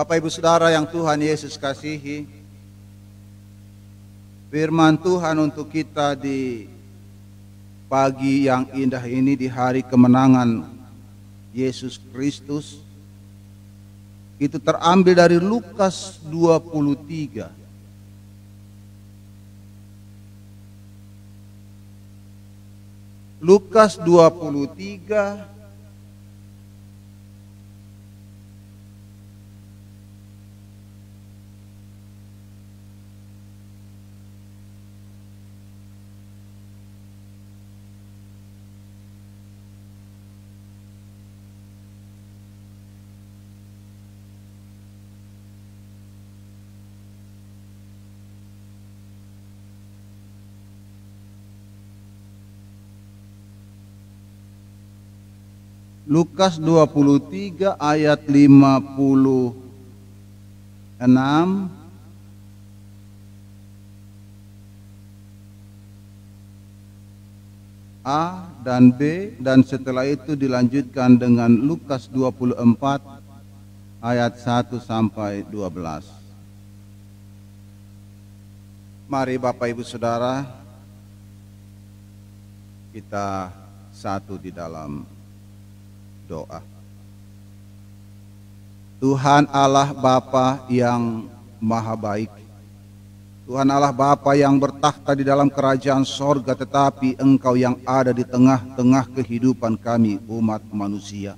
Bapak Ibu Saudara yang Tuhan Yesus kasihi, firman Tuhan untuk kita di pagi yang indah ini di hari kemenangan Yesus Kristus itu terambil dari Lukas 23 Lukas 23 Lukas 23 ayat 56 A dan B dan setelah itu dilanjutkan dengan Lukas 24 ayat 1 sampai 12. Mari Bapak Ibu Saudara kita satu di dalam doa. Tuhan Allah Bapa yang maha baik. Tuhan Allah Bapa yang bertakhta di dalam kerajaan sorga tetapi engkau yang ada di tengah-tengah kehidupan kami umat manusia.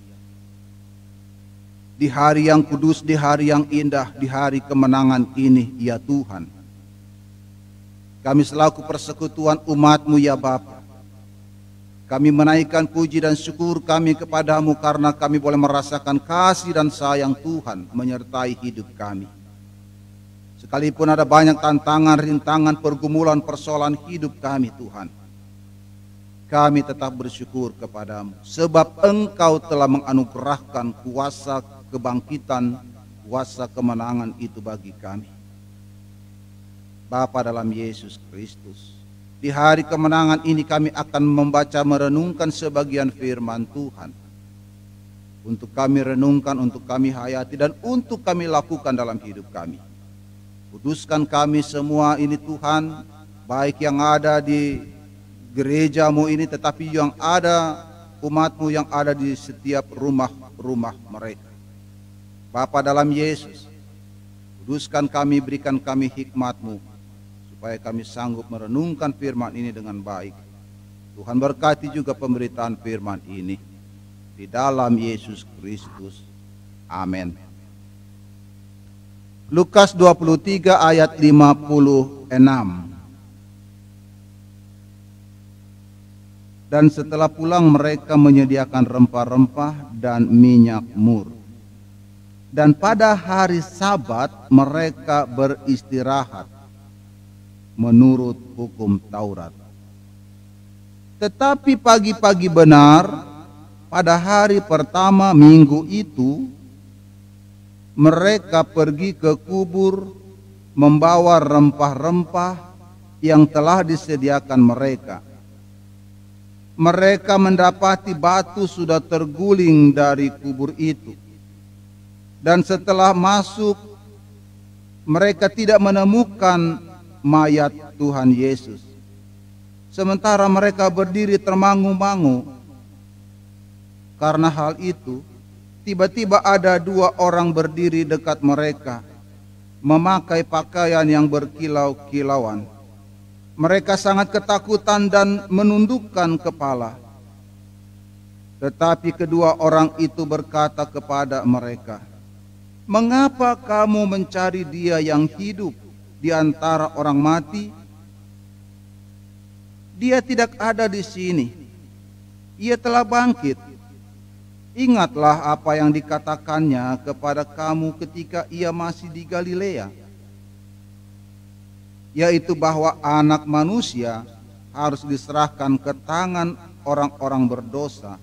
Di hari yang kudus, di hari yang indah, di hari kemenangan ini ya Tuhan. Kami selaku persekutuan umatmu ya Bapa kami menaikkan puji dan syukur kami kepadamu karena kami boleh merasakan kasih dan sayang Tuhan menyertai hidup kami. Sekalipun ada banyak tantangan, rintangan, pergumulan, persoalan hidup kami Tuhan. Kami tetap bersyukur kepadamu. Sebab engkau telah menganugerahkan kuasa kebangkitan, kuasa kemenangan itu bagi kami. Bapa dalam Yesus Kristus di hari kemenangan ini kami akan membaca merenungkan sebagian firman Tuhan. Untuk kami renungkan, untuk kami hayati dan untuk kami lakukan dalam hidup kami. Kuduskan kami semua ini Tuhan, baik yang ada di gerejamu ini tetapi yang ada umatmu yang ada di setiap rumah-rumah mereka. Bapa dalam Yesus, kuduskan kami, berikan kami hikmatmu, supaya kami sanggup merenungkan firman ini dengan baik. Tuhan berkati juga pemberitaan firman ini di dalam Yesus Kristus. Amin. Lukas 23 ayat 56. Dan setelah pulang mereka menyediakan rempah-rempah dan minyak mur. Dan pada hari sabat mereka beristirahat menurut hukum Taurat. Tetapi pagi-pagi benar pada hari pertama minggu itu mereka pergi ke kubur membawa rempah-rempah yang telah disediakan mereka. Mereka mendapati batu sudah terguling dari kubur itu. Dan setelah masuk mereka tidak menemukan mayat Tuhan Yesus. Sementara mereka berdiri termangu-mangu. Karena hal itu, tiba-tiba ada dua orang berdiri dekat mereka, memakai pakaian yang berkilau-kilauan. Mereka sangat ketakutan dan menundukkan kepala. Tetapi kedua orang itu berkata kepada mereka, "Mengapa kamu mencari Dia yang hidup di antara orang mati. Dia tidak ada di sini. Ia telah bangkit. Ingatlah apa yang dikatakannya kepada kamu ketika ia masih di Galilea, yaitu bahwa Anak Manusia harus diserahkan ke tangan orang-orang berdosa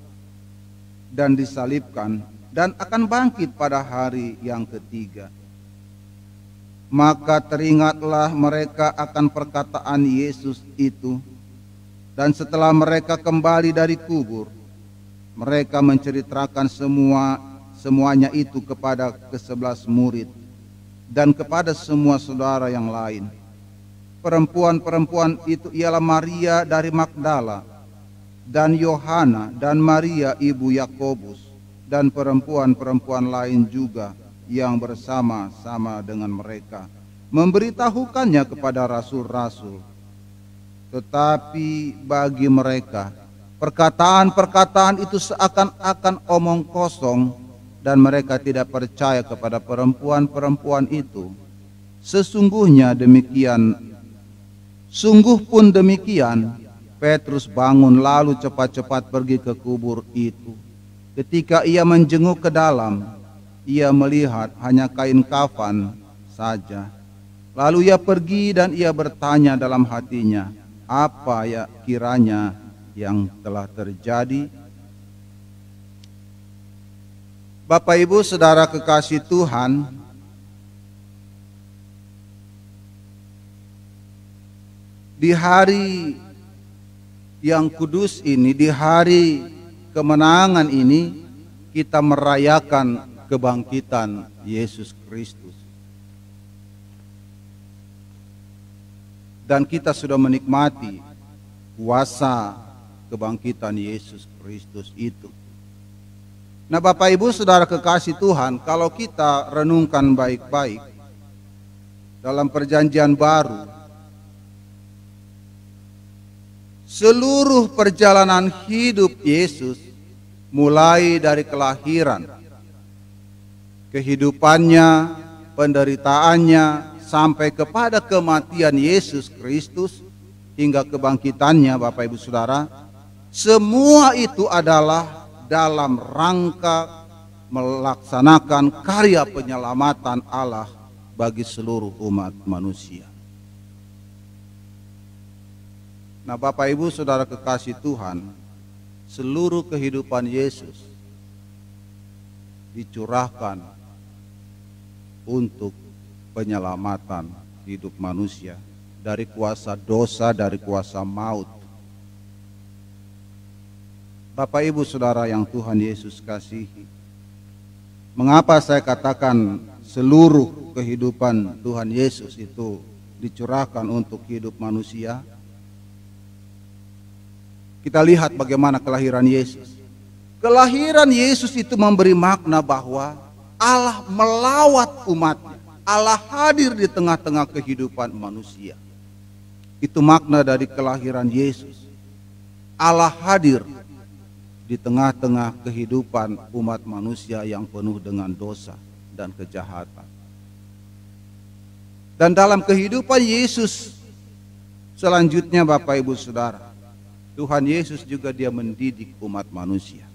dan disalibkan, dan akan bangkit pada hari yang ketiga maka teringatlah mereka akan perkataan Yesus itu. Dan setelah mereka kembali dari kubur, mereka menceritakan semua semuanya itu kepada kesebelas murid dan kepada semua saudara yang lain. Perempuan-perempuan itu ialah Maria dari Magdala dan Yohana dan Maria ibu Yakobus dan perempuan-perempuan lain juga yang bersama-sama dengan mereka memberitahukannya kepada rasul-rasul. Tetapi bagi mereka perkataan-perkataan itu seakan-akan omong kosong dan mereka tidak percaya kepada perempuan-perempuan itu. Sesungguhnya demikian, sungguh pun demikian, Petrus bangun lalu cepat-cepat pergi ke kubur itu. Ketika ia menjenguk ke dalam, ia melihat hanya kain kafan saja. Lalu ia pergi dan ia bertanya dalam hatinya, apa ya kiranya yang telah terjadi. Bapak Ibu Saudara kekasih Tuhan, di hari yang kudus ini, di hari kemenangan ini, kita merayakan kebangkitan Yesus Kristus. Dan kita sudah menikmati kuasa kebangkitan Yesus Kristus itu. Nah Bapak Ibu Saudara kekasih Tuhan, kalau kita renungkan baik-baik dalam perjanjian baru, seluruh perjalanan hidup Yesus mulai dari kelahiran, kehidupannya, penderitaannya, sampai kepada kematian Yesus Kristus hingga kebangkitannya Bapak Ibu Saudara, semua itu adalah dalam rangka melaksanakan karya penyelamatan Allah bagi seluruh umat manusia. Nah, Bapak Ibu Saudara kekasih Tuhan, seluruh kehidupan Yesus dicurahkan untuk penyelamatan hidup manusia dari kuasa dosa, dari kuasa maut Bapak Ibu Saudara yang Tuhan Yesus kasihi. Mengapa saya katakan seluruh kehidupan Tuhan Yesus itu dicurahkan untuk hidup manusia? Kita lihat bagaimana kelahiran Yesus. Kelahiran Yesus itu memberi makna bahwa Allah melawat umatnya. Allah hadir di tengah-tengah kehidupan manusia. Itu makna dari kelahiran Yesus. Allah hadir di tengah-tengah kehidupan umat manusia yang penuh dengan dosa dan kejahatan. Dan dalam kehidupan Yesus selanjutnya Bapak Ibu Saudara, Tuhan Yesus juga dia mendidik umat manusia.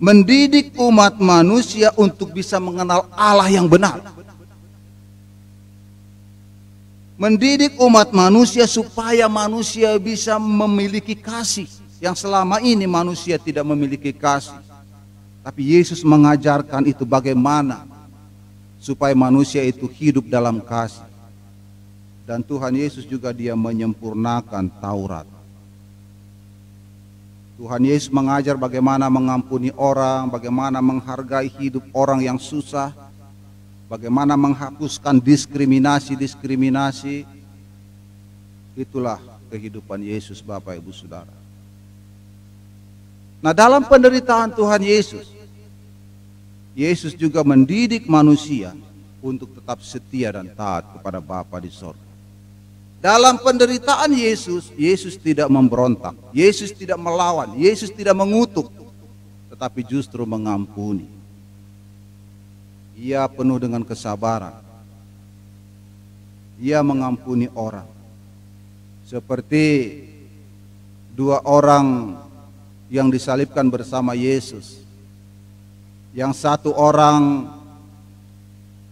Mendidik umat manusia untuk bisa mengenal Allah yang benar. Mendidik umat manusia supaya manusia bisa memiliki kasih yang selama ini manusia tidak memiliki kasih. Tapi Yesus mengajarkan itu bagaimana supaya manusia itu hidup dalam kasih. Dan Tuhan Yesus juga dia menyempurnakan Taurat. Tuhan Yesus mengajar bagaimana mengampuni orang, bagaimana menghargai hidup orang yang susah, bagaimana menghapuskan diskriminasi-diskriminasi. Itulah kehidupan Yesus Bapak Ibu Saudara. Nah dalam penderitaan Tuhan Yesus, Yesus juga mendidik manusia untuk tetap setia dan taat kepada Bapa di sorga. Dalam penderitaan Yesus, Yesus tidak memberontak, Yesus tidak melawan, Yesus tidak mengutuk, tetapi justru mengampuni. Ia penuh dengan kesabaran. Ia mengampuni orang. Seperti dua orang yang disalibkan bersama Yesus. Yang satu orang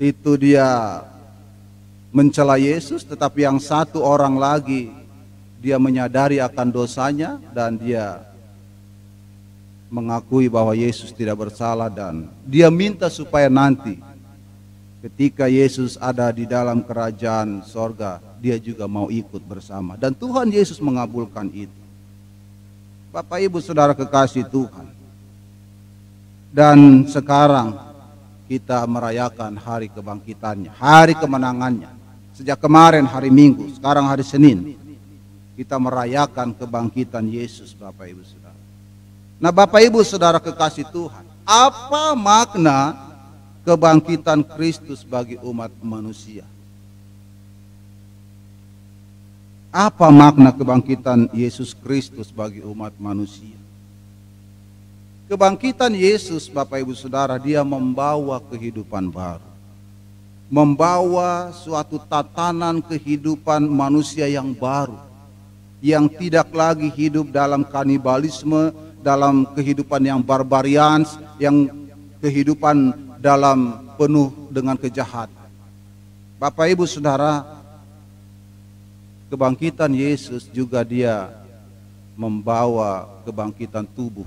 itu dia mencela Yesus, tetapi yang satu orang lagi dia menyadari akan dosanya dan dia mengakui bahwa Yesus tidak bersalah dan dia minta supaya nanti ketika Yesus ada di dalam kerajaan sorga dia juga mau ikut bersama dan Tuhan Yesus mengabulkan itu. Bapak Ibu Saudara kekasih Tuhan. Dan sekarang kita merayakan hari kebangkitannya, hari kemenangannya. Sejak kemarin hari Minggu, sekarang hari Senin, kita merayakan kebangkitan Yesus Bapak Ibu Saudara. Nah Bapak Ibu Saudara kekasih Tuhan, apa makna kebangkitan Kristus bagi umat manusia? Apa makna kebangkitan Yesus Kristus bagi umat manusia? Kebangkitan Yesus, Bapak Ibu Saudara, dia membawa kehidupan baru. Membawa suatu tatanan kehidupan manusia yang baru. Yang tidak lagi hidup dalam kanibalisme, dalam kehidupan yang barbarian, yang kehidupan dalam penuh dengan kejahatan. Bapak Ibu Saudara, kebangkitan Yesus juga dia membawa kebangkitan tubuh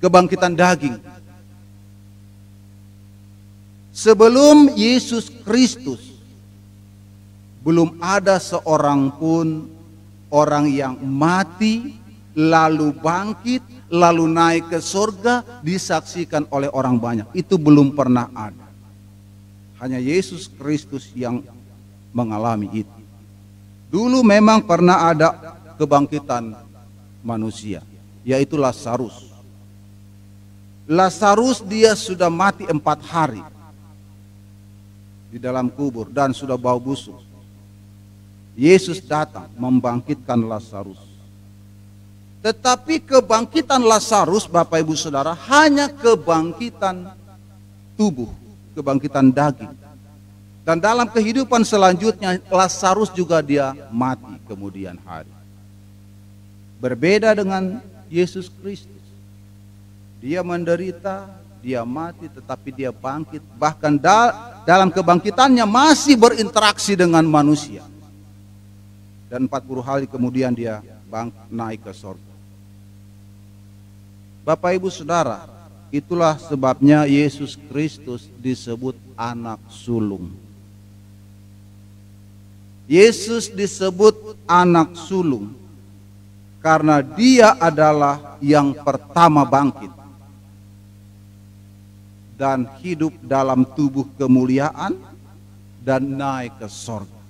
kebangkitan daging. Sebelum Yesus Kristus, belum ada seorang pun orang yang mati, lalu bangkit, lalu naik ke surga, disaksikan oleh orang banyak. Itu belum pernah ada. Hanya Yesus Kristus yang mengalami itu. Dulu memang pernah ada kebangkitan manusia, yaitu Lazarus. Lazarus dia sudah mati empat hari di dalam kubur dan sudah bau busuk. Yesus datang membangkitkan Lazarus. Tetapi kebangkitan Lazarus, Bapak Ibu Saudara, hanya kebangkitan tubuh, kebangkitan daging. Dan dalam kehidupan selanjutnya Lazarus juga dia mati kemudian hari. Berbeda dengan Yesus Kristus. Dia menderita, dia mati tetapi dia bangkit. Bahkan dalam kebangkitannya masih berinteraksi dengan manusia. Dan 40 hari kemudian dia bang naik ke surga. Bapak Ibu Saudara, itulah sebabnya Yesus Kristus disebut anak sulung. Yesus disebut anak sulung karena dia adalah yang pertama bangkit dan hidup dalam tubuh kemuliaan dan naik ke sorga.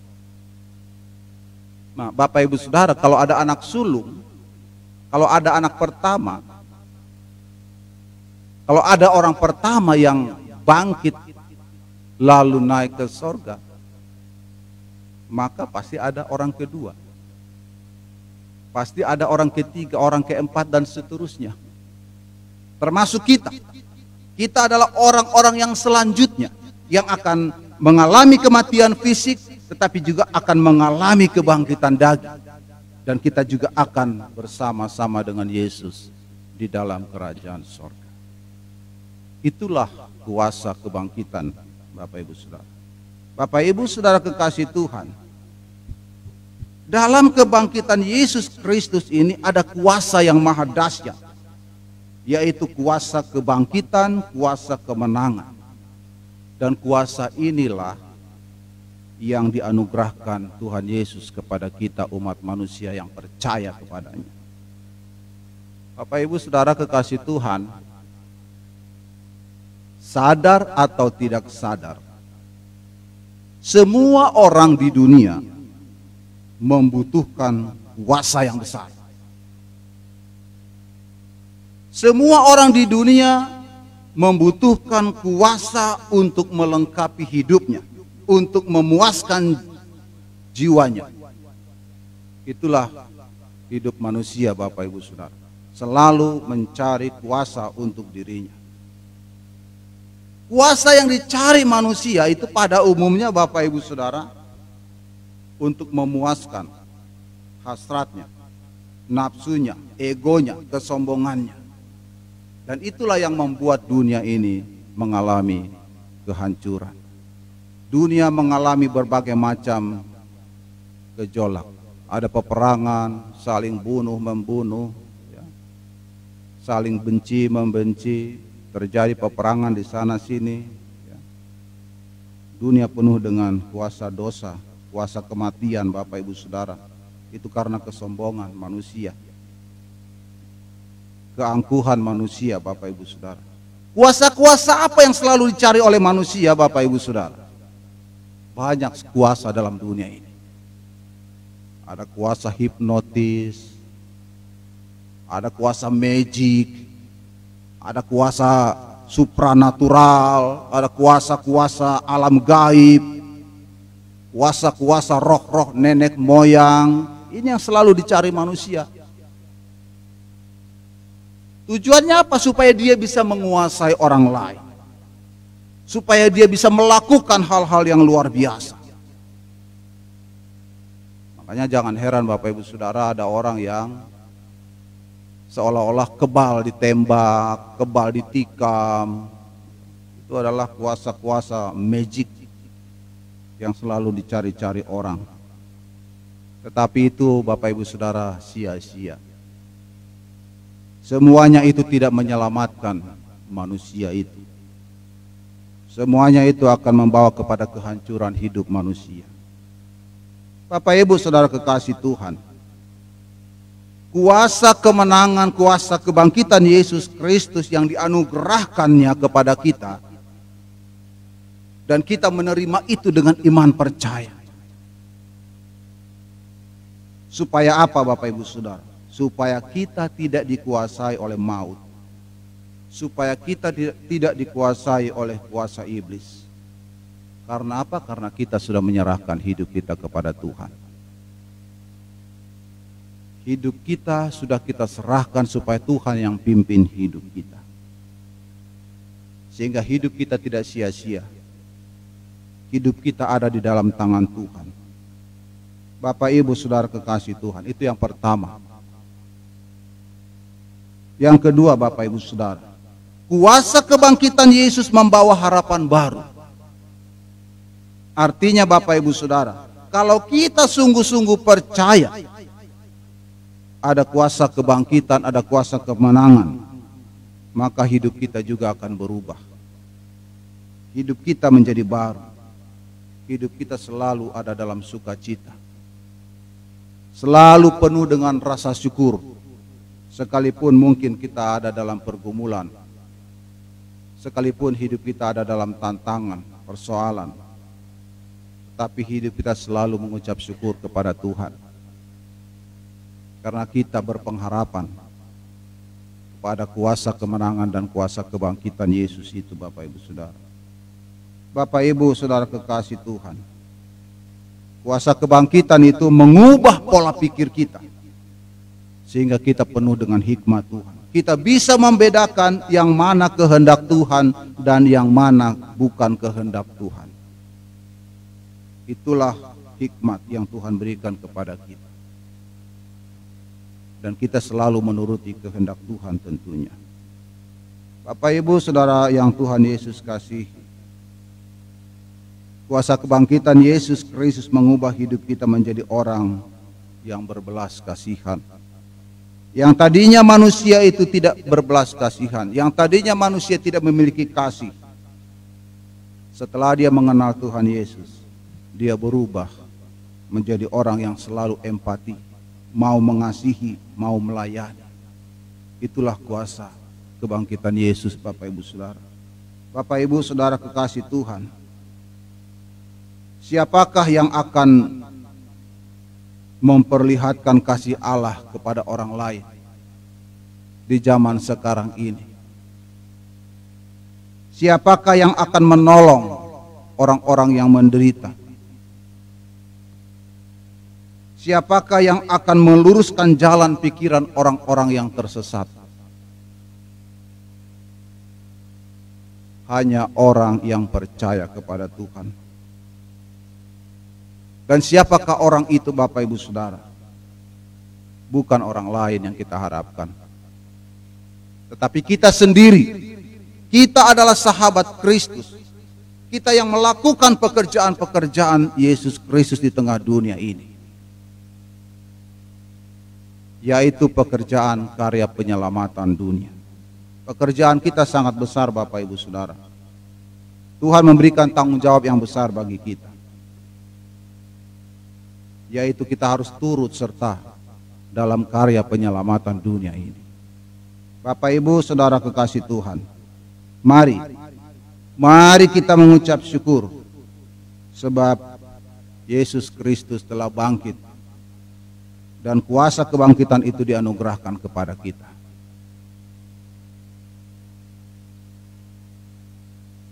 Nah, Bapak Ibu Saudara, kalau ada anak sulung, kalau ada anak pertama, kalau ada orang pertama yang bangkit lalu naik ke sorga, maka pasti ada orang kedua. Pasti ada orang ketiga, orang keempat, dan seterusnya. Termasuk kita. Kita adalah orang-orang yang selanjutnya yang akan mengalami kematian fisik tetapi juga akan mengalami kebangkitan daging dan kita juga akan bersama-sama dengan Yesus di dalam kerajaan sorga. Itulah kuasa kebangkitan Bapak Ibu Saudara. Bapak Ibu Saudara kekasih Tuhan, dalam kebangkitan Yesus Kristus ini ada kuasa yang maha dahsyat yaitu kuasa kebangkitan, kuasa kemenangan. Dan kuasa inilah yang dianugerahkan Tuhan Yesus kepada kita umat manusia yang percaya kepadanya. Bapak Ibu Saudara kekasih Tuhan, sadar atau tidak sadar, semua orang di dunia membutuhkan kuasa yang besar. Semua orang di dunia membutuhkan kuasa untuk melengkapi hidupnya, untuk memuaskan jiwanya. Itulah hidup manusia Bapak Ibu Saudara. Selalu mencari kuasa untuk dirinya. Kuasa yang dicari manusia itu pada umumnya Bapak Ibu Saudara untuk memuaskan hasratnya, nafsunya, egonya, kesombongannya. Dan itulah yang membuat dunia ini mengalami kehancuran. Dunia mengalami berbagai macam gejolak. Ada peperangan, saling bunuh membunuh, ya. saling benci membenci, terjadi peperangan di sana sini. Ya. Dunia penuh dengan kuasa dosa, kuasa kematian Bapak Ibu Saudara. Itu karena kesombongan manusia keangkuhan manusia Bapak Ibu Saudara. Kuasa-kuasa apa yang selalu dicari oleh manusia Bapak Ibu Saudara? Banyak kuasa dalam dunia ini. Ada kuasa hipnotis, ada kuasa magic, ada kuasa supranatural, ada kuasa-kuasa alam gaib, kuasa-kuasa roh-roh nenek moyang. Ini yang selalu dicari manusia. Tujuannya apa? Supaya dia bisa menguasai orang lain. Supaya dia bisa melakukan hal-hal yang luar biasa. Makanya jangan heran Bapak Ibu Saudara ada orang yang seolah-olah kebal ditembak, kebal ditikam. Itu adalah kuasa-kuasa magic yang selalu dicari-cari orang. Tetapi itu Bapak Ibu Saudara sia-sia. Semuanya itu tidak menyelamatkan manusia itu. Semuanya itu akan membawa kepada kehancuran hidup manusia. Bapak Ibu Saudara kekasih Tuhan. Kuasa kemenangan, kuasa kebangkitan Yesus Kristus yang dianugerahkannya kepada kita. Dan kita menerima itu dengan iman percaya. Supaya apa Bapak Ibu Saudara? Supaya kita tidak dikuasai oleh maut, supaya kita tidak dikuasai oleh kuasa iblis. Karena apa? Karena kita sudah menyerahkan hidup kita kepada Tuhan. Hidup kita sudah kita serahkan supaya Tuhan yang pimpin hidup kita. Sehingga hidup kita tidak sia-sia. Hidup kita ada di dalam tangan Tuhan. Bapak Ibu Saudara kekasih Tuhan, itu yang pertama. Yang kedua Bapak Ibu Saudara, kuasa kebangkitan Yesus membawa harapan baru. Artinya Bapak Ibu Saudara, kalau kita sungguh-sungguh percaya ada kuasa kebangkitan, ada kuasa kemenangan, maka hidup kita juga akan berubah. Hidup kita menjadi baru. Hidup kita selalu ada dalam sukacita. Selalu penuh dengan rasa syukur Sekalipun mungkin kita ada dalam pergumulan, sekalipun hidup kita ada dalam tantangan, persoalan, tapi hidup kita selalu mengucap syukur kepada Tuhan. Karena kita berpengharapan pada kuasa kemenangan dan kuasa kebangkitan Yesus itu Bapak Ibu Saudara. Bapak Ibu Saudara kekasih Tuhan. Kuasa kebangkitan itu mengubah pola pikir kita sehingga kita penuh dengan hikmat Tuhan. Kita bisa membedakan yang mana kehendak Tuhan dan yang mana bukan kehendak Tuhan. Itulah hikmat yang Tuhan berikan kepada kita. Dan kita selalu menuruti kehendak Tuhan tentunya. Bapak Ibu Saudara yang Tuhan Yesus kasih. Kuasa kebangkitan Yesus Kristus mengubah hidup kita menjadi orang yang berbelas kasihan yang tadinya manusia itu tidak berbelas kasihan, yang tadinya manusia tidak memiliki kasih. Setelah dia mengenal Tuhan Yesus, dia berubah menjadi orang yang selalu empati, mau mengasihi, mau melayani. Itulah kuasa kebangkitan Yesus Bapak Ibu Saudara. Bapak Ibu Saudara kekasih Tuhan. Siapakah yang akan memperlihatkan kasih Allah kepada orang lain di zaman sekarang ini. Siapakah yang akan menolong orang-orang yang menderita? Siapakah yang akan meluruskan jalan pikiran orang-orang yang tersesat? Hanya orang yang percaya kepada Tuhan. Dan siapakah orang itu Bapak Ibu Saudara? Bukan orang lain yang kita harapkan. Tetapi kita sendiri. Kita adalah sahabat Kristus. Kita yang melakukan pekerjaan-pekerjaan Yesus Kristus di tengah dunia ini. Yaitu pekerjaan karya penyelamatan dunia. Pekerjaan kita sangat besar Bapak Ibu Saudara. Tuhan memberikan tanggung jawab yang besar bagi kita yaitu kita harus turut serta dalam karya penyelamatan dunia ini. Bapak Ibu, Saudara kekasih Tuhan, Mari, mari kita mengucap syukur sebab Yesus Kristus telah bangkit dan kuasa kebangkitan itu dianugerahkan kepada kita.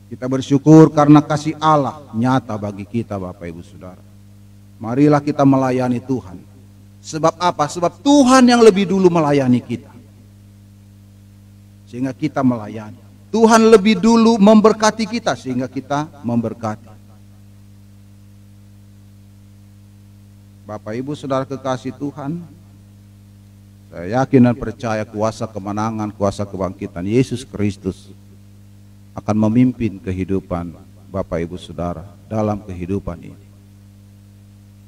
Kita bersyukur karena kasih Allah nyata bagi kita Bapak Ibu Saudara. Marilah kita melayani Tuhan. Sebab apa? Sebab Tuhan yang lebih dulu melayani kita. Sehingga kita melayani. Tuhan lebih dulu memberkati kita sehingga kita memberkati. Bapak Ibu Saudara kekasih Tuhan, saya yakin dan percaya kuasa kemenangan, kuasa kebangkitan Yesus Kristus akan memimpin kehidupan Bapak Ibu Saudara dalam kehidupan ini.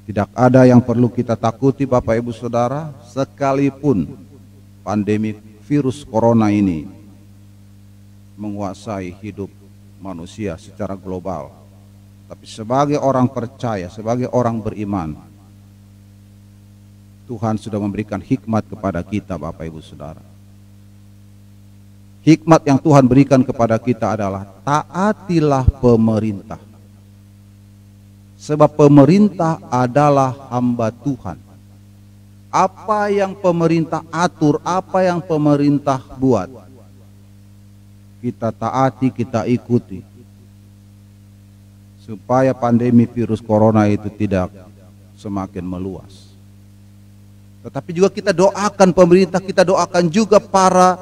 Tidak ada yang perlu kita takuti Bapak Ibu Saudara sekalipun pandemi virus corona ini menguasai hidup manusia secara global. Tapi sebagai orang percaya, sebagai orang beriman, Tuhan sudah memberikan hikmat kepada kita Bapak Ibu Saudara Hikmat yang Tuhan berikan kepada kita adalah taatilah pemerintah. Sebab pemerintah adalah hamba Tuhan. Apa yang pemerintah atur, apa yang pemerintah buat, kita taati, kita ikuti. Supaya pandemi virus corona itu tidak semakin meluas. Tetapi juga kita doakan pemerintah, kita doakan juga para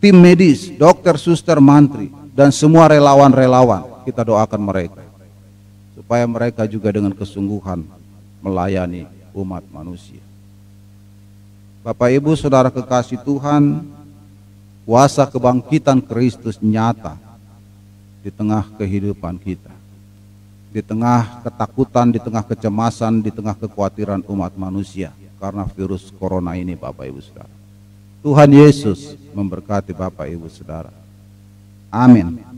tim medis, dokter, suster, mantri, dan semua relawan-relawan. Kita doakan mereka. Supaya mereka juga dengan kesungguhan melayani umat manusia. Bapak Ibu Saudara kekasih Tuhan, kuasa kebangkitan Kristus nyata di tengah kehidupan kita. Di tengah ketakutan, di tengah kecemasan, di tengah kekhawatiran umat manusia karena virus corona ini Bapak Ibu Saudara. Tuhan Yesus memberkati Bapak Ibu Saudara. Amin.